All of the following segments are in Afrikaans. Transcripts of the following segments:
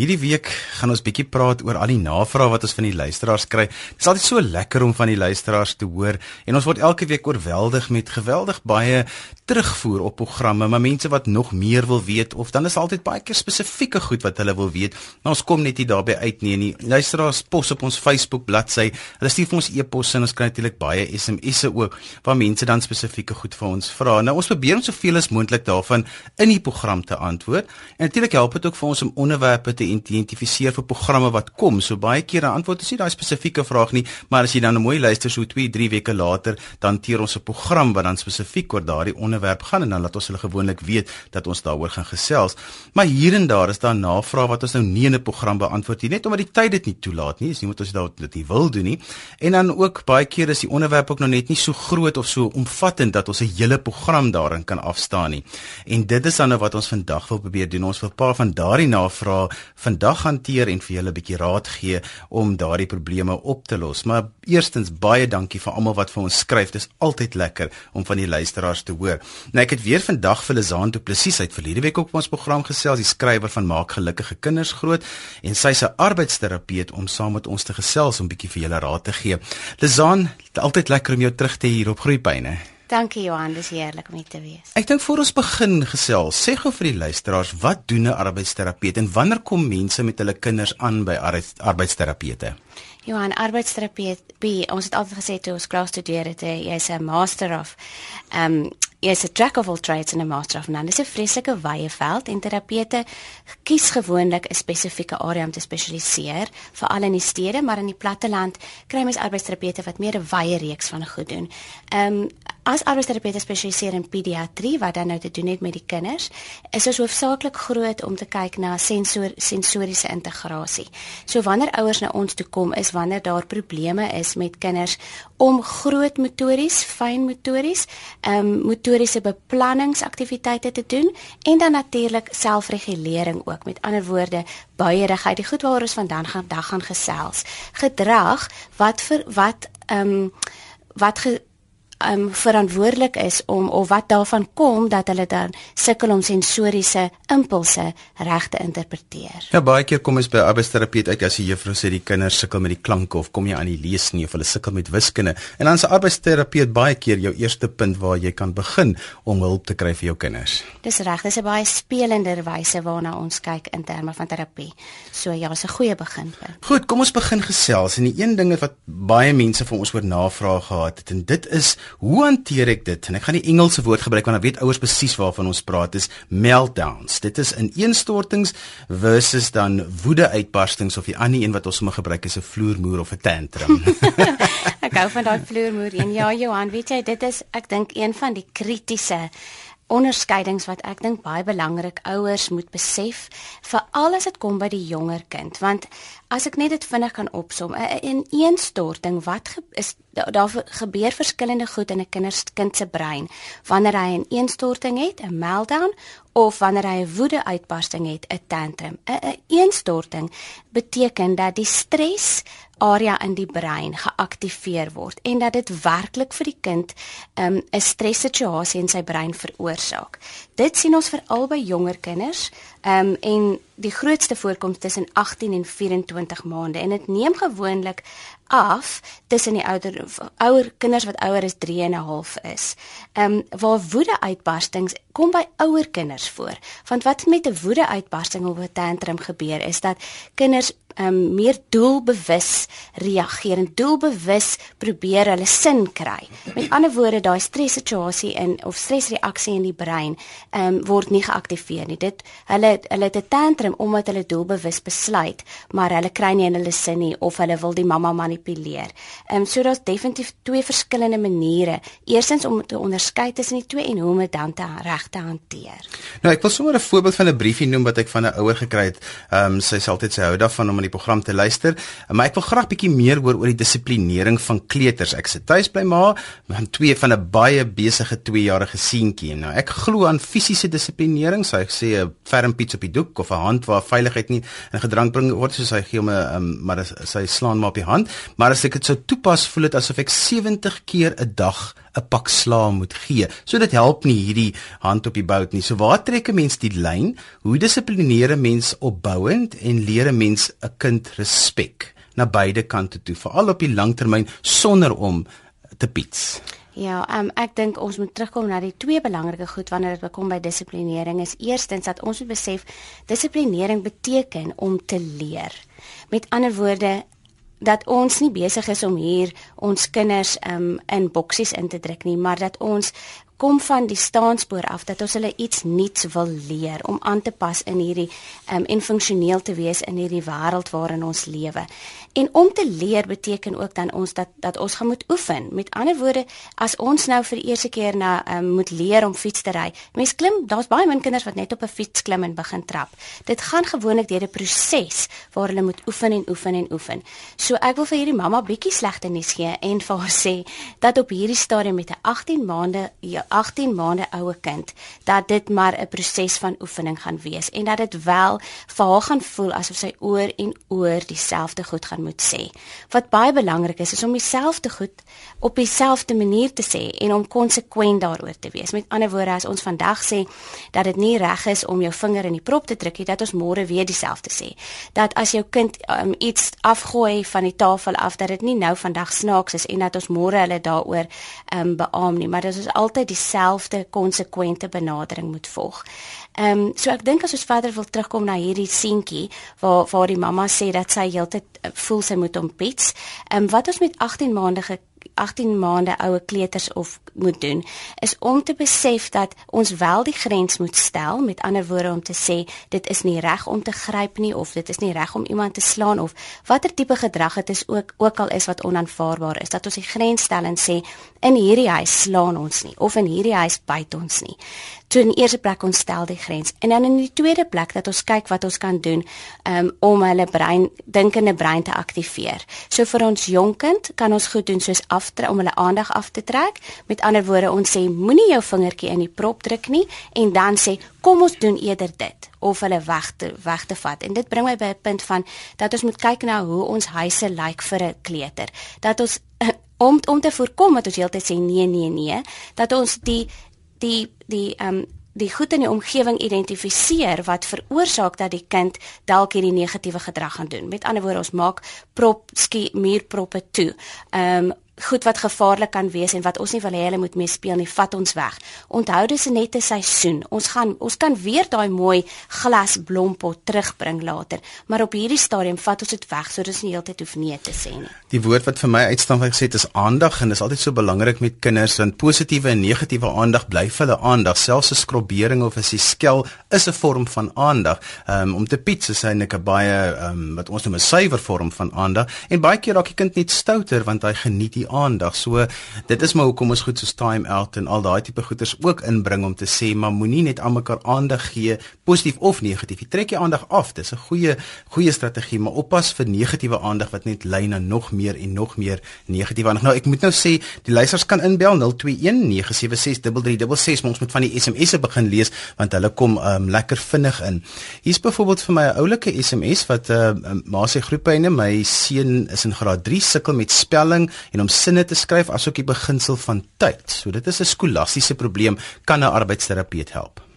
Hierdie week gaan ons bietjie praat oor al die navrae wat ons van die luisteraars kry. Dit is altyd so lekker om van die luisteraars te hoor en ons word elke week oorweldig met geweldig baie terugvoer op programme, maar mense wat nog meer wil weet of dan is altyd baie keer spesifieke goed wat hulle wil weet. Maar ons kom net nie daarbey uit nie. Die luisteraars pos op ons Facebook bladsy. Hulle stuur vir ons e-posse en ons kry natuurlik baie SMS'e ook waar mense dan spesifieke goed vir ons vra. Nou ons probeer om soveel as moontlik daarvan in die program te antwoord. En natuurlik help dit ook vir ons om onderwerpe te identifiseer vir programme wat kom. So baie keer dan antwoord ons nie daai spesifieke vraag nie, maar as jy dan 'n mooi luister so 2, 3 weke later, dan teer ons 'n program wat dan spesifiek oor daardie onderwerp gaan en dan laat ons hulle gewoonlik weet dat ons daaroor gaan gesels. Maar hier en daar is daar navrae wat ons nou nie in 'n program beantwoord nie, net omdat die tyd dit nie toelaat nie. Is nie moet ons dit nie wil doen nie. En dan ook baie keer is die onderwerp ook nog net nie so groot of so omvattend dat ons 'n hele program daarin kan afstaan nie. En dit is dan nou wat ons vandag wil probeer doen. Ons wil 'n paar van daardie navrae vandag hanteer en vir julle 'n bietjie raad gee om daardie probleme op te los. Maar eerstens baie dankie vir almal wat vir ons skryf. Dit is altyd lekker om van die luisteraars te hoor. Nou ek het weer vandag vir Lizaan toe presies uit verlede week op ons program gesels, die skrywer van Maak gelukkige kinders groot en sy's 'n arbeidsterapeut om saam met ons te gesels om bietjie vir julle raad te gee. Lizaan, altyd lekker om jou terug te hier op Groepyne. Dankie Johan, dis heerlik om hier te wees. Ek dink voor ons begin gesels, sê gou vir die luisteraars, wat doen 'n arbeidsterapeut en wanneer kom mense met hulle kinders aan by arbeidsterapeute? Johan, arbeidsterapeut, ons het altyd gesê toe ons klas studeer het, jy's 'n master of ehm um, jy's 'n jack of all trades en 'n master of none. Dis 'n vreeslike wye veld en terapeute kies gewoonlik 'n spesifieke area om te spesialiseer, veral in die stede, maar in die platteland kry mens arbeidsterapeute wat meer 'n wye reeks van goed doen. Ehm um, as arbeidsterapeute spesialiseer in pediatrie wat dan nou te doen het met die kinders, is ons hoofsaaklik groot om te kyk na sensor sensoriese integrasie. So wanneer ouers na ons toe kom is wanneer daar probleme is met kinders om groot motories, fyn motories, ehm um, motoriese beplanningsaktiwiteite te doen en dan natuurlik selfregulering ook. Met ander woorde, buierigheid, die goed waaroor ons vandag gaan dag gaan gesels. Gedrag wat vir wat ehm um, wat ge, um verantwoordelik is om of wat daarvan kom dat hulle dan sukkel om sensoriese impulse reg te interpreteer. Ja, baie keer kom ons by arbeidsterapeut uit as die juffrou sê die kinders sukkel met die klanke of kom jy aan die lees nie of hulle sukkel met wiskunde. En dan 'n arbeidsterapeut baie keer jou eerste punt waar jy kan begin om hulp te kry vir jou kinders. Dis reg, dis 'n baie spelender wyse waarna ons kyk in terme van terapie. So ja, is 'n goeie beginpunt. Goed, kom ons begin gesels. En die een ding wat baie mense vir ons oor navraag gehad het en dit is Hoe hanteer ek dit? En ek gaan die Engelse woord gebruik want dan weet ouers presies waarvan ons praat. Dis meltdowns. Dit is ineenstortings versus dan woedeuitbarstings of die ander een wat ons sommer gebruik is 'n vloermoer of 'n tantrum. ek hou van daai vloermoer een. Ja, Johan, weet jy, dit is ek dink een van die kritiese onderskeidings wat ek dink baie belangrik ouers moet besef veral as dit kom by die jonger kind want as ek net dit vinnig kan opsom in een storting wat is daar gebeur verskillende goed in 'n kind se brein wanneer hy 'n ineenstorting het 'n meltdown of wanneer hy 'n woede uitbarsting het 'n tantrum 'n ineenstorting beteken dat die stres area in die brein geaktiveer word en dat dit werklik vir die kind um, 'n um, stressituasie in sy brein veroorsaak. Dit sien ons veral by jonger kinders um, en die grootste voorkoms tussen 18 en 24 maande en dit neem gewoonlik af tussen die ouer ouer kinders wat ouer as 3 en 'n half is. Ehm um, waar woede uitbarstings kom by ouer kinders voor. Want wat met 'n woede uitbarsting of 'n tantrum gebeur is dat kinders um, meer doelbewus reageer en doelbewus probeer hulle sin kry. Met ander woorde, daai stressituasie in of stresreaksie in die brein um, word nie geaktiveer nie. Dit hulle hulle het 'n tantrum omdat hulle doelbewus besluit, maar hulle kry nie in hulle sin nie of hulle wil die mamma manipuleer. Ehm um, so daar's definitief twee verskillende maniere. Eerstens om te onderskei tussen die twee en hoe om dit dan te reg te hanteer. Nou, ek wil sommer 'n voorbeeld van 'n briefie noem wat ek van 'n ouer gekry het. Ehm um, sy sê altyd sy hou daarvan om in die program te luister, maar ek wil graag bietjie meer hoor oor die dissiplinering van kleuters. Ek sit tuis by ma, met twee van 'n baie besige 2-jarige seentjie. Nou, ek glo aan fisiese dissiplinering, so ek sê 'n fermpiets op die doek of 'n hand waar veiligheid nie in gedrang bring word soos hy gee hom 'n um, maar sy slaan maar op die hand, maar as ek dit sou toepas, voel dit asof ek 70 keer 'n dag 'n pak slaag moet gee. So dit help nie hierdie hand op die bout nie. So waar trek 'n mens die lyn? Hoe dissiplineer 'n mens opbouend en leer 'n mens 'n kind respek na beide kante toe, veral op die langtermyn sonder om te piets? Ja, um, ek dink ons moet terugkom na die twee belangrike goed wanneer dit kom by dissiplinering. Is eerstens dat ons moet besef dissiplinering beteken om te leer. Met ander woorde dat ons nie besig is om hier ons kinders um, in boksies in te druk nie, maar dat ons kom van die staanspoor af dat ons hulle iets nuuts wil leer om aan te pas in hierdie um, en funksioneel te wees in hierdie wêreld waarin ons lewe. En om te leer beteken ook dan ons dat dat ons gaan moet oefen. Met ander woorde, as ons nou vir die eerste keer na um, moet leer om fiets te ry. Mense klim, daar's baie min kinders wat net op 'n fiets klim en begin trap. Dit gaan gewoonlik deur 'n proses waar hulle moet oefen en oefen en oefen. So ek wil vir hierdie mamma bietjie slegte nuus gee en vir haar sê dat op hierdie stadium met 'n 18 maande 18 ja, maande oue kind dat dit maar 'n proses van oefening gaan wees en dat dit wel vir haar gaan voel asof sy oor en oor dieselfde goed gaan moet sê. Wat baie belangrik is is om dieselfde goed op dieselfde manier te sê en om konsekwent daaroor te wees. Met ander woorde, as ons vandag sê dat dit nie reg is om jou vinger in die prop te druk nie, dat ons môre weer dieselfde sê. Dat as jou kind um, iets afgooi van die tafel af dat dit nie nou vandag snaaks is en dat ons môre hulle daaroor um, beamoen nie, maar dat ons altyd dieselfde konsekwente benadering moet volg. Ehm um, so ek dink as ons verder wil terugkom na hierdie seentjie waar waar die mamma sê dat sy heeltyd eh, voel sy moet hom pets. Ehm um, wat ons met 18 maande 18 maande oue kleuters of moet doen is om te besef dat ons wel die grens moet stel met ander woorde om te sê dit is nie reg om te gryp nie of dit is nie reg om iemand te slaan of watter tipe gedrag dit is ook ook al is wat onaanvaarbaar is dat ons die grens stel en sê in hierdie huis slaan ons nie of in hierdie huis byt ons nie. Toe in die eerste plek ons stel die grens en dan in die tweede plek dat ons kyk wat ons kan doen um, om hulle brein dinkende brein te aktiveer. So vir ons jonkind kan ons goed doen soos aftre om hulle aandag af te trek. Met ander woorde ons sê moenie jou vingertjie in die prop druk nie en dan sê kom ons doen eerder dit of hulle weg te weg te vat. En dit bring my by 'n punt van dat ons moet kyk na hoe ons huise lyk like vir 'n kleuter. Dat ons om om te voorkom dat ons heeltyd sê nee nee nee dat ons die die die ehm um, die goed in die omgewing identifiseer wat veroorsaak dat die kind dalk hierdie negatiewe gedrag gaan doen. Met ander woorde, ons maak prop skie muurproppe toe. Ehm um, goed wat gevaarlik kan wees en wat ons nie wil hê hulle moet mee speel nie, vat ons weg. Onthou dis net 'n seisoen. Ons gaan ons kan weer daai mooi glas blompot terugbring later, maar op hierdie stadium vat ons dit weg sodat ons nie heeltyd hoef nee te sê nie. Die woord wat vir my uitstaan wat ek sê is aandag en dit is altyd so belangrik met kinders want positiewe en negatiewe aandag bly vir hulle aandag. Selfs 'n skrobbering of 'n skel is 'n vorm van aandag. Um, om te piets is eintlik 'n baie um, wat ons noem 'n suiwer vorm van aandag en baie keer raak die kind net stouter want hy geniet die aandag. So dit is maar hoekom ons goed so time out en al daai tipe goeders ook inbring om te sê maar moenie net aan mekaar aandag gee positief of negatief. Jy trek jy aandag af. Dis 'n goeie goeie strategie, maar oppas vir negatiewe aandag wat net lei na nog meer en nog meer negatiewe aandag. Nou ek moet nou sê die luisters kan inbel 0219763366 maar ons moet van die SMS'e begin lees want hulle kom um, lekker vinnig in. Hier's byvoorbeeld vir my 'n oulike SMS wat uh, maar sê groepeine my seun is in graad 3 sukkel met spelling en om sinne te skryf asook die beginsel van tyd. So dit is 'n skolastiese probleem kan 'n arbeidsterapeut help.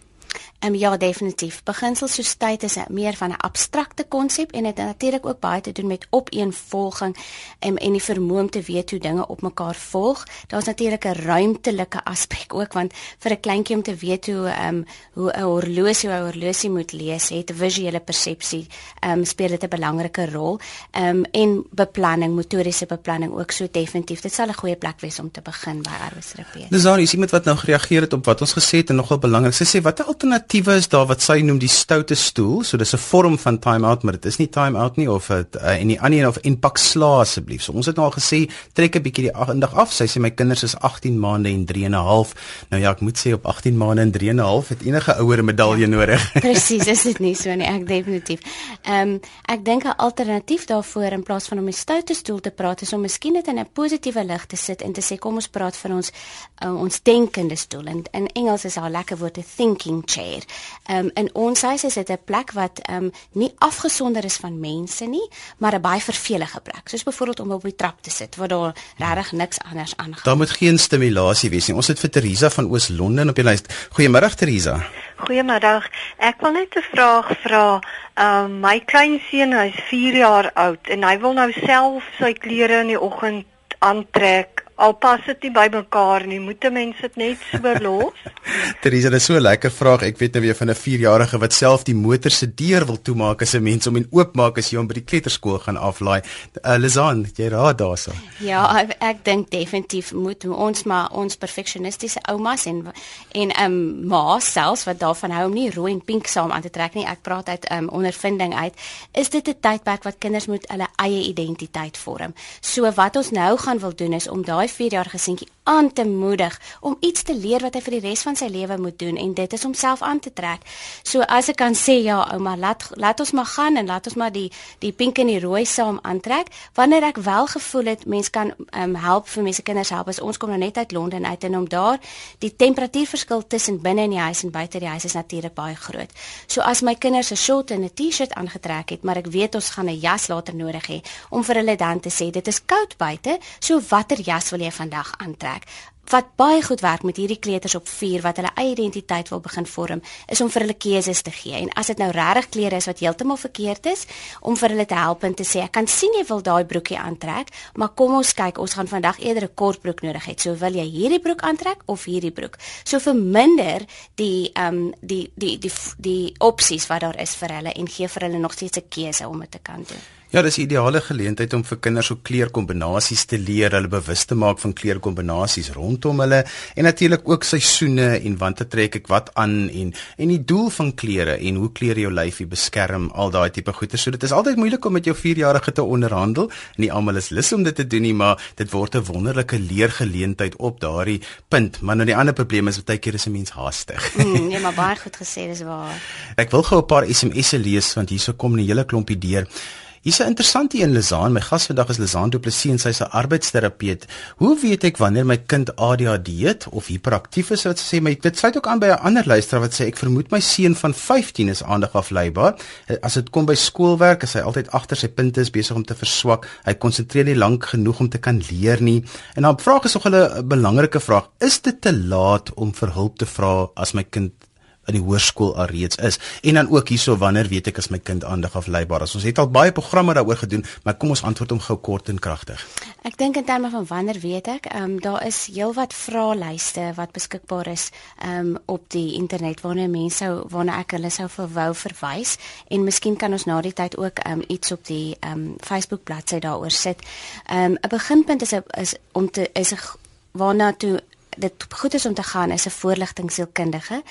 Ehm um, ja, definitief. Beginsel soos tyd is meer van 'n abstrakte konsep en dit het natuurlik ook baie te doen met opeenvolging en en die vermoë om te weet hoe dinge op mekaar volg. Daar's natuurlik 'n ruimtelike aspek ook want vir 'n kleintjie om te weet hoe ehm um, hoe 'n horlosie hoe 'n horlosie moet lees, het visuele persepsie ehm um, speel dit 'n belangrike rol. Ehm um, en beplanning, motoriese beplanning ook so definitief. Dit sal 'n goeie plek wees om te begin by arbeidsterapeut. Dis dan is iemand wat nou gereageer het op wat ons gesê het en nogal belangrik. Sy sê watter alternatief alternatiewe is daar wat sy noem die stoute stoel. So dis 'n vorm van time out, maar dit is nie time out nie of dit uh, en die ander een of inpak sla asseblief. So ons het nou al gesê trek 'n bietjie die aandag af. Sy sê my kinders is 18 maande en 3 en 'n half. Nou ja, ek moet sê op 18 maande en 3 en 'n half het enige ouer medalje ja, nodig. Presies, is dit nie so nie. Ek definitief. Ehm um, ek dink 'n alternatief daarvoor in plaas van om 'n stoute stoel te praat is om miskien dit in 'n positiewe lig te sit en te sê kom ons praat van ons uh, ons denkende stoel. En in Engels is daar lekker woord 'n thinking chair Ehm um, in ons huis is dit 'n plek wat ehm um, nie afgesonder is van mense nie, maar 'n baie vervelige plek. Soos byvoorbeeld om op die trap te sit waar daar regtig niks anders aangaan. Daar moet geen stimulasie wees nie. Ons het vir Teresa van Oos-London op die lys. Goeiemôre Teresa. Goeiemiddag. Ek wil net 'n vraag vra. Ehm um, my kleinseun, hy's 4 jaar oud en hy wil nou self sy klere in die oggend aantrek al pas dit nie by mekaar nie, moet 'n mens dit net so los? Teresa, dit is so 'n lekker vraag. Ek weet nou weer van 'n 4-jarige wat self die motor se deur wil toemaak as 'n mens om en oopmaak as jy hom by die kleuterskool gaan aflaai. Uh, Lizan, jy raad daarso. Ja, ek, ek dink definitief moet ons maar ons perfeksionistiese oumas en en ehm um, ma selfs wat daarvan hou om nie rooi en pink saam aan te trek nie. Ek praat uit ehm um, ondervinding uit. Is dit 'n tydperk wat kinders moet hulle eie identiteit vorm? So wat ons nou gaan wil doen is om daai daai 4-jarige seentjie aan te moedig om iets te leer wat hy vir die res van sy lewe moet doen en dit is om self aan te trek. So as ek kan sê ja, ouma, laat laat ons maar gaan en laat ons maar die die pink en die rooi saam aantrek. Wanneer ek wel gevoel het mens kan um, help vir mense kinders help as ons kom nou net uit Londen uit en om daar die temperatuurverskil tussen binne in die huis en buite die huis is natuurlik baie groot. So as my kinders 'n short en 'n T-shirt aangetrek het, maar ek weet ons gaan 'n jas later nodig hê om vir hulle dan te sê dit is koud buite, so watter jas wil jy vandag aantrek? Wat baie goed werk met hierdie kleuters op 4 wat hulle eie identiteit wil begin vorm, is om vir hulle keuses te gee. En as dit nou regtig klere is wat heeltemal verkeerd is, om vir hulle te help en te sê, "Ek kan sien jy wil daai broekie aantrek, maar kom ons kyk, ons gaan vandag eerder 'n kort broek nodig hê. So wil jy hierdie broek aantrek of hierdie broek?" So verminder die ehm um, die die die die, die opsies wat daar is vir hulle en gee vir hulle nog steeds 'n keuse om dit te kan doen. Ja, dis 'n ideale geleentheid om vir kinders hoe kleurkombinasies te leer, hulle bewus te maak van kleurkombinasies rondom hulle en natuurlik ook seisoene en wanneer trek ek wat aan en en die doel van kleure en hoe kleure jou lyfie beskerm, al daai tipe goeie. So dit is altyd moeilik om met jou 4-jarige te onderhandel. Nie almal is lus om dit te doen nie, maar dit word 'n wonderlike leergeleentheid op daardie punt. Maar nou die ander probleem is baie keer is 'n mens haastig. Mm, nee, maar baie goed gesê, dis waar. Ek wil gou 'n paar SMS'e lees want hierso kom 'n hele klompie deur. Hier's 'n interessante een Lizaan. My gas vandag is Lizaan Du Plessis en sy's 'n arbeidsterapeut. Hoe weet ek wanneer my kind ADHD het of hiperaktief is? Wat sê my dit sluit ook aan by 'n ander luisteraar wat sê ek vermoed my seun van 15 is aandagafleibaar. As dit kom by skoolwerk, is hy altyd agter sy punte besig om te verswak. Hy konsentreer nie lank genoeg om te kan leer nie. En dan vraag is nog 'n belangrike vraag. Is dit te laat om vir hulp te vra as my kind in die hoërskool alreeds is. En dan ook hierso wanneer weet ek as my kind aandag afleibaar is. Ons het al baie programme daaroor gedoen, maar kom ons antwoord hom gou kort en kragtig. Ek dink in terme van wanneer weet ek, ehm um, daar is heelwat vraelyste wat beskikbaar is ehm um, op die internet waarna mense waarna ek hulle sou wou verwys en miskien kan ons na die tyd ook ehm um, iets op die ehm um, Facebook bladsy daaroor sit. Ehm um, 'n beginpunt is is om te is 'n waarna toe dit goed is om te gaan is 'n voorligtingsielkundige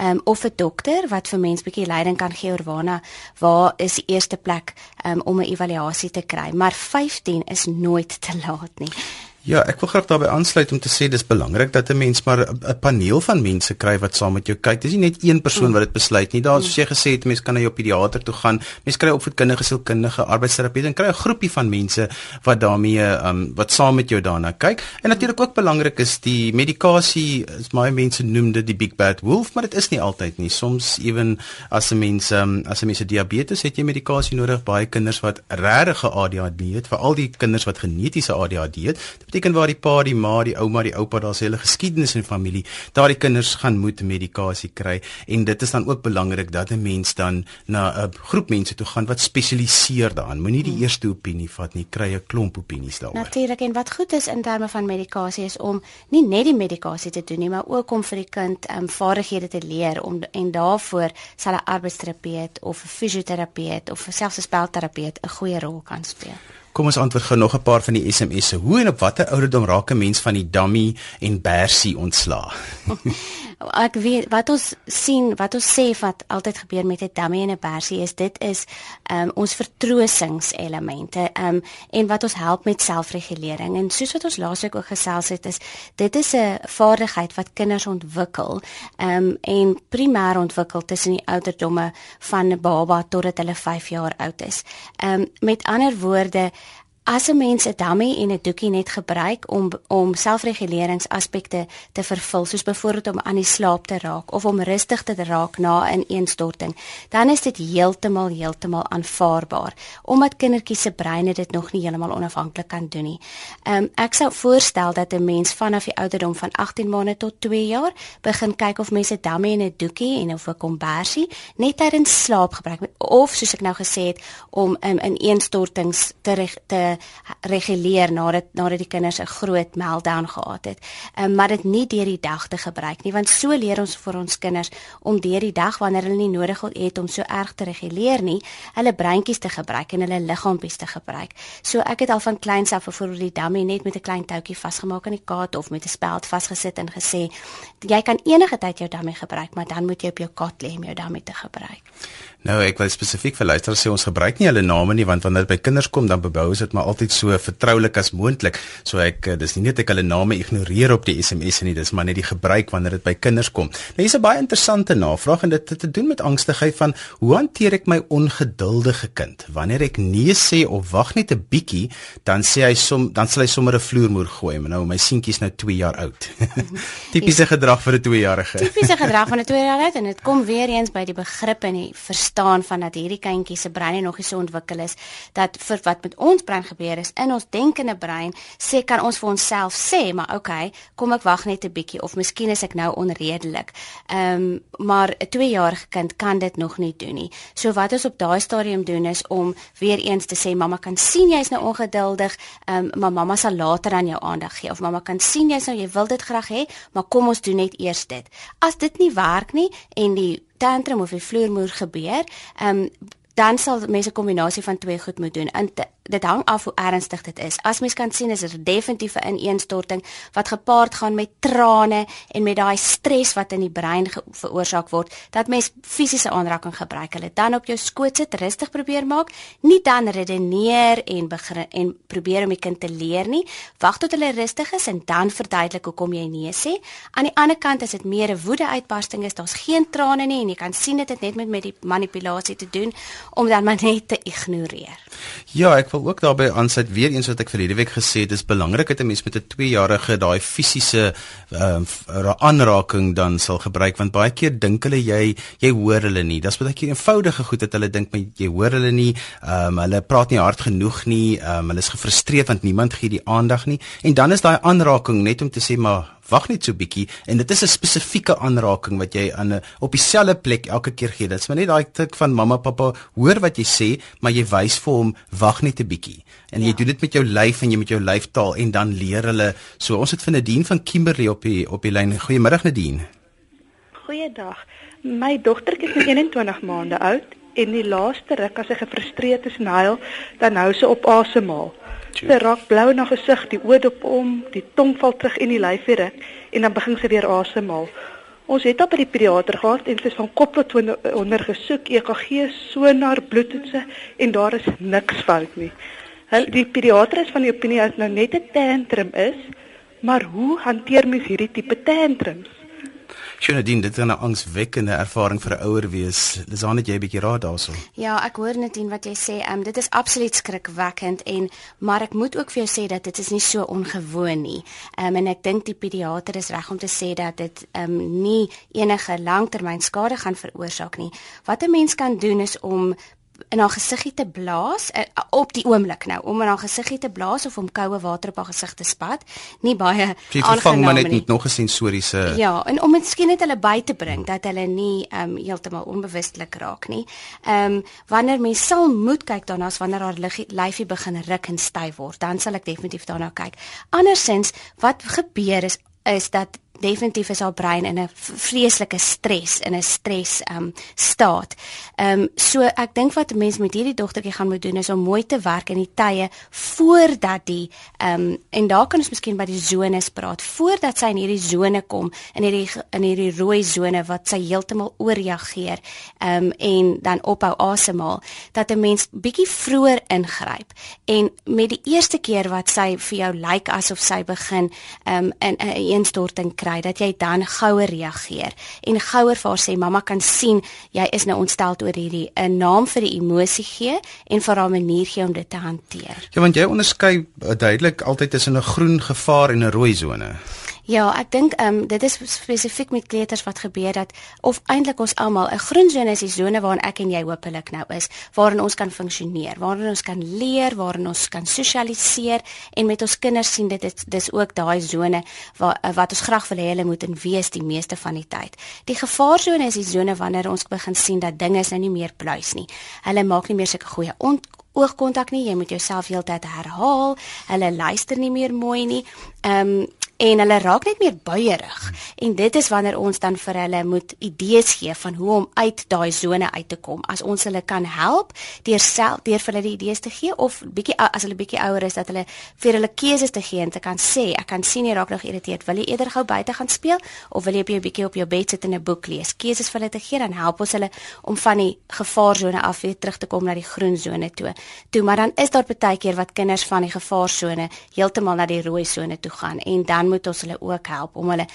um, of 'n dokter wat vir mense bietjie leiding kan gee oor waarna waar is die eerste plek um, om 'n evaluasie te kry. Maar 15 is nooit te laat nie Ja, ek wil graag daarbey aansluit om te sê dis belangrik dat 'n mens maar 'n paneel van mense kry wat saam met jou kyk. Dis nie net een persoon wat dit besluit nie. Daar soos jy gesê het, mense kan na jou pediater toe gaan. Mense kry opvoedkundige, sielkundige, arbeidsterapeute en kry 'n groepie van mense wat daarmee um wat saam met jou daarna kyk. En natuurlik ook belangrik is die medikasie. Is baie mense noem dit die big bad wolf, maar dit is nie altyd nie. Soms ewen as 'n mens um as 'n mens diabetes het jy medikasie nodig. Baie kinders wat regtig ADHD het, veral die kinders wat genetiese ADHD het beteken waar die pa, die ma, die ouma, die oupa, daar's hele geskiedenis in familie. Daardie kinders gaan moet medikasie kry en dit is dan ook belangrik dat 'n mens dan na 'n groep mense toe gaan wat spesialiseer daarin. Moenie die hmm. eerste opinie vat nie, kry 'n klomp opinies daaroor. Natuurlik en wat goed is in terme van medikasie is om nie net die medikasie te doen nie, maar ook om vir die kind um, vaardighede te leer om en daarvoor sal 'n arbeidsterapeut of 'n fisioterapeut of selfs 'n spelterapeut 'n goeie rol kan speel. Kom ons antwoord gou nog 'n paar van die SMS'e. Hoe en op watter ouderdom raak 'n mens van die dummy en bersie ontslaa? ek weet wat ons sien, wat ons sê wat altyd gebeur met 'n dummy en 'n bersie is dit is um, ons vertroosingselemente um, en wat ons help met selfregulering. En soos wat ons laasweek ook gesels het, is dit is 'n vaardigheid wat kinders ontwikkel um, en primêr ontwikkel tussen die ouderdomme van 'n baba totdat hulle 5 jaar oud is. Um, met ander woorde as 'n mens 'n dummy en 'n doekie net gebruik om om selfreguleringsaspekte te vervul, soos byvoorbeeld om aan die slaap te raak of om rustig te raak na 'n ineenstorting, dan is dit heeltemal heeltemal aanvaarbaar omdat kindertjies se breine dit nog nie heeltemal onafhanklik kan doen nie. Ehm um, ek sou voorstel dat 'n mens vanaf die ouderdom van 18 maande tot 2 jaar begin kyk of mense 'n dummy en 'n doekie en of 'n kombersie net tydens slaap gebruik of soos ek nou gesê het om um, in ineenstortings te te reguleer nadat nadat die kinders 'n groot meltdown gehad het. Um, maar dit nie deur die dag te gebruik nie want so leer ons vir ons kinders om deur die dag wanneer hulle nie nodig het om so erg te reguleer nie, hulle breintjies te gebruik en hulle liggaampies te gebruik. So ek het al van kleins af vir die dummy net met 'n klein toutjie vasgemaak aan die kaart of met 'n speld vasgesit en gesê jy kan enige tyd jou dummy gebruik, maar dan moet jy op jou kat lê om jou dummy te gebruik. Nou ek wil spesifiek vir luisteraars sê ons gebruik nie hulle name nie want wanneer dit by kinders kom dan bebou ons dit maar altyd so vertroulik as moontlik. So ek eh, dis nie net ek hulle name ignoreer op die SMS nie, dis maar net die gebruik wanneer dit by kinders kom. Nou hier's 'n baie interessante navraag en dit het te doen met angstigheid van hoe hanteer ek my ongeduldige kind? Wanneer ek nee sê of wag net 'n bietjie, dan sê hy som dan sal hy sommer 'n vloermoer gooi. Maar nou my seentjie is nou 2 jaar oud. Tipiese gedrag vir 'n 2-jarige. Tipiese gedrag van 'n 2-jarige en dit kom weer eens by die begrip en die verstaan van dat hierdie kindjie se brein nog nie so ontwikkel is dat vir wat met ons brein gebeur is in ons denkende brein sê kan ons vir onsself sê maar okay kom ek wag net 'n bietjie of miskien is ek nou onredelik. Ehm um, maar 'n 2-jarige kind kan dit nog nie doen nie. So wat ons op daai stadium doen is om weer eens te sê mamma kan sien jy's nou ongeduldig, ehm um, maar mamma sal later aan jou aandag gee of mamma kan sien jy's nou jy wil dit graag hê, maar kom ons doen net eers dit. As dit nie werk nie en die tantrum of die vloermoer gebeur, ehm um, dan sal mense 'n kombinasie van twee goed moet doen. En dit hang af hoe ernstig dit is. As mens kan sien is dit definitief 'n ineenstorting wat gepaard gaan met trane en met daai stres wat in die brein veroorsaak word, dat mens fisiese aanraking gebruik. Hulle dan op jou skoot sit, rustig probeer maak, nie dan redeneer en begin en probeer om die kind te leer nie. Wag tot hulle rustig is en dan verduidelik hoekom jy nee sê. Aan die ander kant as dit meer 'n woede uitbarsting is, daar's geen trane nie en jy kan sien dit het net met met die manipulasie te doen om dan maar net te ignoreer. Ja, ek wil ook daarbey aansluit weer eens wat ek vir hierdie week gesê het, dis belangrik dat 'n mens met 'n 2-jarige daai fisiese ehm uh, aanraking dan sal gebruik want baie keer dink hulle jy jy hoor hulle nie. Dis baie keer eenvoudige goed dat hulle dink maar jy hoor hulle nie. Ehm um, hulle praat nie hard genoeg nie. Ehm um, hulle is gefrustreerd want niemand gee die aandag nie. En dan is daai aanraking net om te sê maar wag net so bietjie en dit is 'n spesifieke aanraking wat jy aan 'n op dieselfde plek elke keer gee. Dit's maar net daai tik van mamma pappa hoor wat jy sê, maar jy wys vir hom wag net 'n bietjie. En ja. jy doen dit met jou lyf en jy met jou lyftaal en dan leer hulle. So ons het vir Nadine van Kimberley op die op die lyn. Goeiemôre Nadine. Goeiedag. My dogtertjie is 21 maande oud en die laaste ruk as sy gefrustreerd is en huil, dan hou sy op asemhaal. Sy raak blou na gesig, die oë dop om, die tong val terug in die lyf weer en dan begin sy weer asemhaal. Ons het op by die pediater gehad en sy is van kop tot onder gesoek, EKG, sonar, bloedtoetse en daar is niks fout nie. Hulle die pediater is van die opinie dat nou net 'n tantrum is, maar hoe hanteer mens hierdie tipe tantrums? Sjoenadien, dit is 'n angswekkende ervaring vir 'n ouer wees. Dis aan net jy 'n bietjie raad daaroor. Ja, ek hoor net in wat jy sê. Ehm um, dit is absoluut skrikwekkend en maar ek moet ook vir jou sê dat dit is nie so ongewoon nie. Ehm um, en ek dink die pediater is reg om te sê dat dit ehm um, nie enige langtermynskade gaan veroorsaak nie. Wat 'n mens kan doen is om in haar gesiggie te blaas uh, op die oomblik nou om in haar gesiggie te blaas of om koue water op haar gesig te spat nie baie aangenaam nie. Net nog 'n sensoriese Ja, en om miskien net hulle by te bring dat hulle nie um, heeltemal onbewustelik raak nie. Um, wanneer mens sal moet kyk daarna as wanneer haar lyfie begin ruk en styf word, dan sal ek definitief daarna kyk. Andersins wat gebeur is is dat definitief is haar brein in 'n vreeslike stres in 'n stres um staat. Um so ek dink wat 'n mens met hierdie dogtertjie gaan moet doen is om mooi te werk in die tye voordat die um en daar kan ons miskien by die zones praat voordat sy in hierdie sone kom in hierdie in hierdie rooi sone wat sy heeltemal ooreageer um en dan ophou asemhaal dat 'n mens bietjie vroeër ingryp en met die eerste keer wat sy vir jou lyk like asof sy begin um in 'n eenstorting kry kry dat jy dan gouer reageer en gouer vir haar sê mamma kan sien jy is nou ontstel oor hierdie 'n naam vir die emosie gee en vir haar manier gee om dit te hanteer. Ja, want jy onderskei uh, duidelik altyd tussen 'n groen gevaar en 'n rooi sone. Ja, ek dink ehm um, dit is spesifiek met kleuters wat gebeur dat of eintlik ons almal 'n groen sone is die sone waarin ek en jy hopelik nou is, waarin ons kan funksioneer, waarin ons kan leer, waarin ons kan sosialiseer en met ons kinders sien dit is dis ook daai sone waar wat ons graag wil hê hulle moet in wees die meeste van die tyd. Die gevaarsone is die sone wanneer ons begin sien dat dinge nou nie meer pluis nie. Hulle maak nie meer sulke goeie oogkontak nie. Jy moet jouself heeltyd herhaal. Hulle luister nie meer mooi nie. Ehm um, en hulle raak net meer buierig. En dit is wanneer ons dan vir hulle moet idees gee van hoe om uit daai sone uit te kom. As ons hulle kan help deur self deur vir hulle die idees te gee of bietjie as hulle bietjie ouer is dat hulle vir hulle keuses te gee en te kan sê ek kan sien jy raak nog geïrriteerd. Wil jy eerder gou buite gaan speel of wil jy op jou bietjie op jou bed sit en 'n boek lees? Keuses vir hulle te gee dan help ons hulle om van die gevaarsone af weer terug te kom na die groen sone toe. Toe maar dan is daar baie keer wat kinders van die gevaarsone heeltemal na die rooi sone toe gaan en dan moet ons hulle ook help om hulle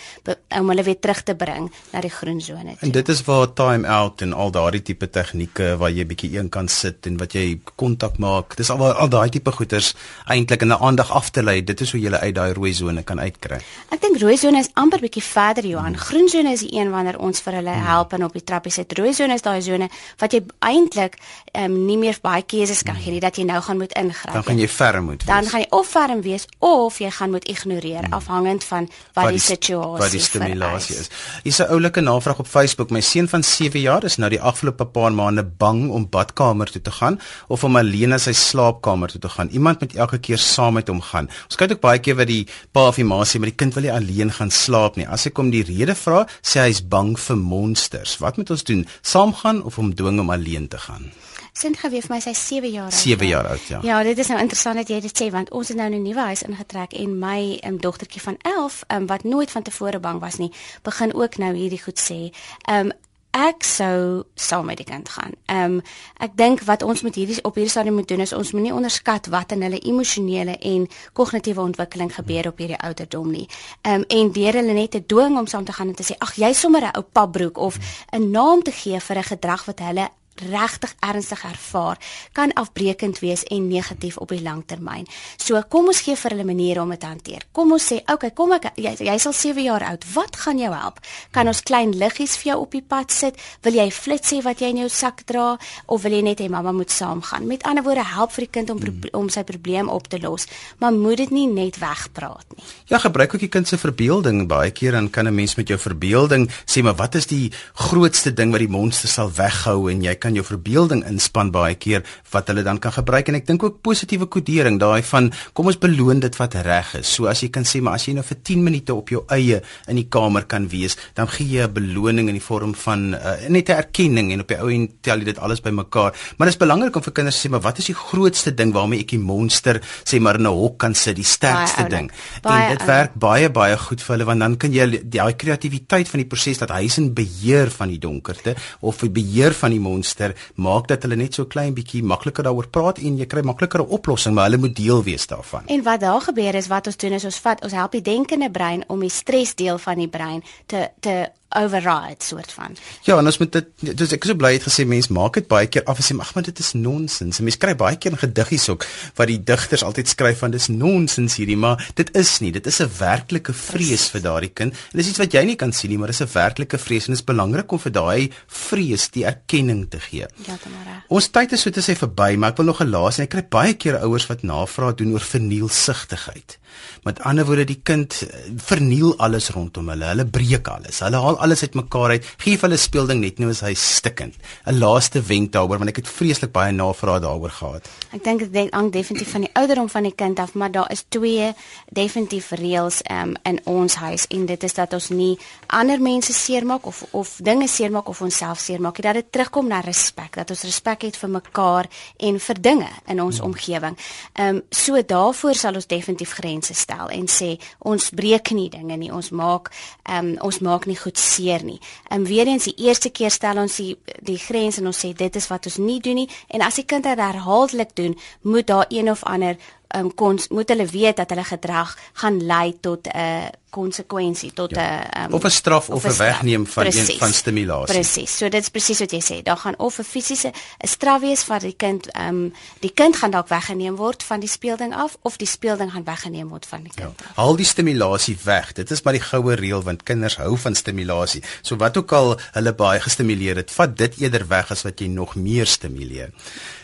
om hulle weer terug te bring na die groen sone. En dit is waar time out en al daardie tipe tegnieke waar jy bietjie een kan sit en wat jy kontak maak. Dis al al daai tipe goeters eintlik in 'n aandag af te lei. Dit is hoe jy uit daai rooi sone kan uitkry. Ek dink rooi sone is amper bietjie verder Johan. Hmm. Groen sone is die een wanneer ons vir hulle hmm. help en op die trappie sit. Rooi sone is daai sone wat jy eintlik um, nie meer baie keuses kan gee nie dat jy nou gaan moet ingryp. Dan gaan jy ferm moet wees. Dan gaan jy of ferm wees of jy gaan moet ignoreer hmm. afhangende afhangend van wat, wat die, die situasie wat die stimulasie is. Hier's 'n oulike navraag op Facebook. My seun van 7 jaar is nou die afgelope paar maande bang om badkamer toe te gaan of om alleen in sy slaapkamer toe te gaan. Iemand moet elke keer saam met hom gaan. Ons kyk ook baie keer wat die pa of die ma sê, maar die kind wil nie alleen gaan slaap nie. As hy kom die rede vra, sê hy is bang vir monsters. Wat moet ons doen? Saamgaan of om dwing om alleen te gaan? Sint geweef my sy 7 jaar oud. 7 jaar oud, ja. Ja, dit is nou interessant dat jy dit sê want ons het nou 'n nuwe huis ingetrek en my um, dogtertjie van 11, um, ehm, wat nooit van tevore bang was nie, begin ook nou hierdie goed sê. Um ek sou saam met die kind gaan. Ehm um, ek dink wat ons met hierdie op hierdie stadium moet doen is ons moenie onderskat wat in hulle emosionele en kognitiewe ontwikkeling gebeur op hierdie ouderdom nie. Ehm um, en deur hulle net te dwing om saam te gaan en te sê ag jy sommer 'n ou papbroek of 'n naam te gee vir 'n gedrag wat hulle regtig ernstig ervaar kan afbreekend wees en negatief op die langtermyn. So kom ons gee vir hulle maniere om dit te hanteer. Kom ons sê, "Oké, okay, kom ek jy jy sal 7 jaar oud. Wat gaan jou help? Kan ons klein liggies vir jou op die pad sit? Wil jy flits hê wat jy in jou sak dra of wil jy net hê mamma moet saamgaan?" Met ander woorde, help vir die kind om hmm. om sy probleem op te los, maar moet dit nie net wegpraat nie. Ja, gebruik ook die kind se verbeelding. Baie keer dan kan 'n mens met jou verbeelding sê, "Maar wat is die grootste ding wat die monster sal weghou?" en jy kan jou verbeelding inspan baie keer wat hulle dan kan gebruik en ek dink ook positiewe kodering daai van kom ons beloon dit wat reg is. So as jy kan sê maar as jy nou vir 10 minute op jou eie in die kamer kan wees, dan gee jy 'n beloning in die vorm van uh, net 'n erkenning en op die ou en tel jy dit alles bymekaar. Maar dit is belangrik om vir kinders te sê maar wat is die grootste ding waarmee ek die monster sê maar in 'n hok kan sit, die sterkste ding. Baie en dit oude. werk baie baie goed vir hulle want dan kan jy daai kreatiwiteit van die proses dat hy is in beheer van die donkerte of beheer van die monster monster maak dat hulle net so klein bietjie makliker daaroor praat en jy kry makliker 'n oplossing, maar hulle moet deel wees daarvan. En wat daar gebeur is wat ons doen is ons vat ons help die denkende brein om die stresdeel van die brein te te override soort van. Ja, en ons moet dit dis ek is so bly het gesê mense maak dit baie keer af en sê ag maar dit is nonsens. Mense kry baie keer in gediggies ook wat die digters altyd skryf van dis nonsens hierdie, maar dit is nie. Dit is 'n werklike vrees vir daardie kind. En dis iets wat jy nie kan sien nie, maar dis 'n werklike vrees en dit is belangrik om vir daai vrees die erkenning te gee. Ja, Tamara. Ons tyd is so te sê verby, maar ek wil nog 'n laaste en ek kry baie keer ouers wat navraag doen oor vernielsigtigheid. Met ander woorde die kind eh, verniel alles rondom hulle. Hulle breek alles. Hulle haal alles uitmekaar uit. Gee vir hulle speelding net nou as hy stikkend. 'n Laaste wenk daaroor want ek het vreeslik baie navrae daaroor gehad. Ek dink dit hang definitief van die ouderdom van die kind af, maar daar is twee definitief reëls um, in ons huis en dit is dat ons nie ander mense seermaak of of dinge seermaak of onsself seermaak nie. Dat dit terugkom na respek, dat ons respek het vir mekaar en vir dinge in ons hmm. omgewing. Ehm um, so daarvoor sal ons definitief grense stel en sê ons breek nie dinge nie. Ons maak ehm um, ons maak nie goed seer nie. En um, weer eens die eerste keer stel ons die die grens en ons sê dit is wat ons nie doen nie en as die kind dit herhaaldelik doen, moet daar een of ander um, kon moet hulle weet dat hulle gedrag gaan lei tot 'n uh, konsekwensie tot 'n ja. um, of 'n straf of 'n wegneem van precies, een van stimulasie. Presies. So dit is presies wat jy sê. Daar gaan of 'n fisiese 'n straf wees vir die kind, ehm um, die kind gaan dalk weggeneem word van die speelding af of die speelding gaan weggeneem word van die kind. Ja. Haal die stimulasie weg. Dit is maar die goue reël want kinders hou van stimulasie. So wat ook al hulle baie gestimuleer het, vat dit eerder weg as wat jy nog meer stimuleer.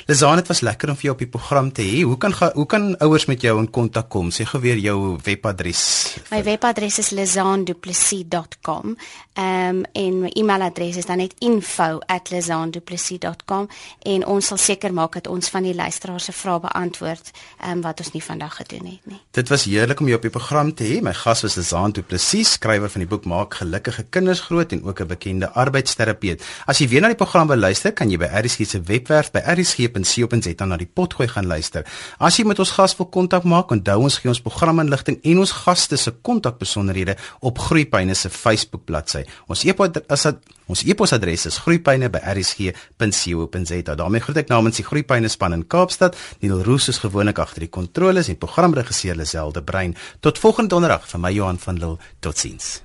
Lizaan, dit was lekker om vir jou op die program te hê. Hoe kan hoe kan ouers met jou in kontak kom? Sê gou weer jou webadres. My webadres is lizaanduplessis.com. Ehm um, en my e-mailadres is dan net info@lizaanduplessis.com en ons sal seker maak dat ons van die luisteraars se vrae beantwoord ehm um, wat ons nie vandag gedoen het nie. Dit was heerlik om jou op die program te hê. My gas was Lizaan Duplessis, skrywer van die boek Maak gelukkige kinders groot en ook 'n bekende arbeidsterapeut. As jy weer na die program wil luister, kan jy by RSG se webwerf by rsg rsg.co.za na die potgooi gaan luister. As jy met ons gas wil kontak maak, onthou ons gee ons programinligting en ons gaste se kontakbesonderhede op Groepyne se Facebook bladsy. Ons e-pos ons e-posadres is groepyne@rsg.co.za. daarmee groet ek namens die Groepyne span in Kaapstad. Neil Roos is gewoonlik agter die kontroles en programregisseur Liselde Brein. Tot volgende donderdag vir my Johan van Lille. Totsiens.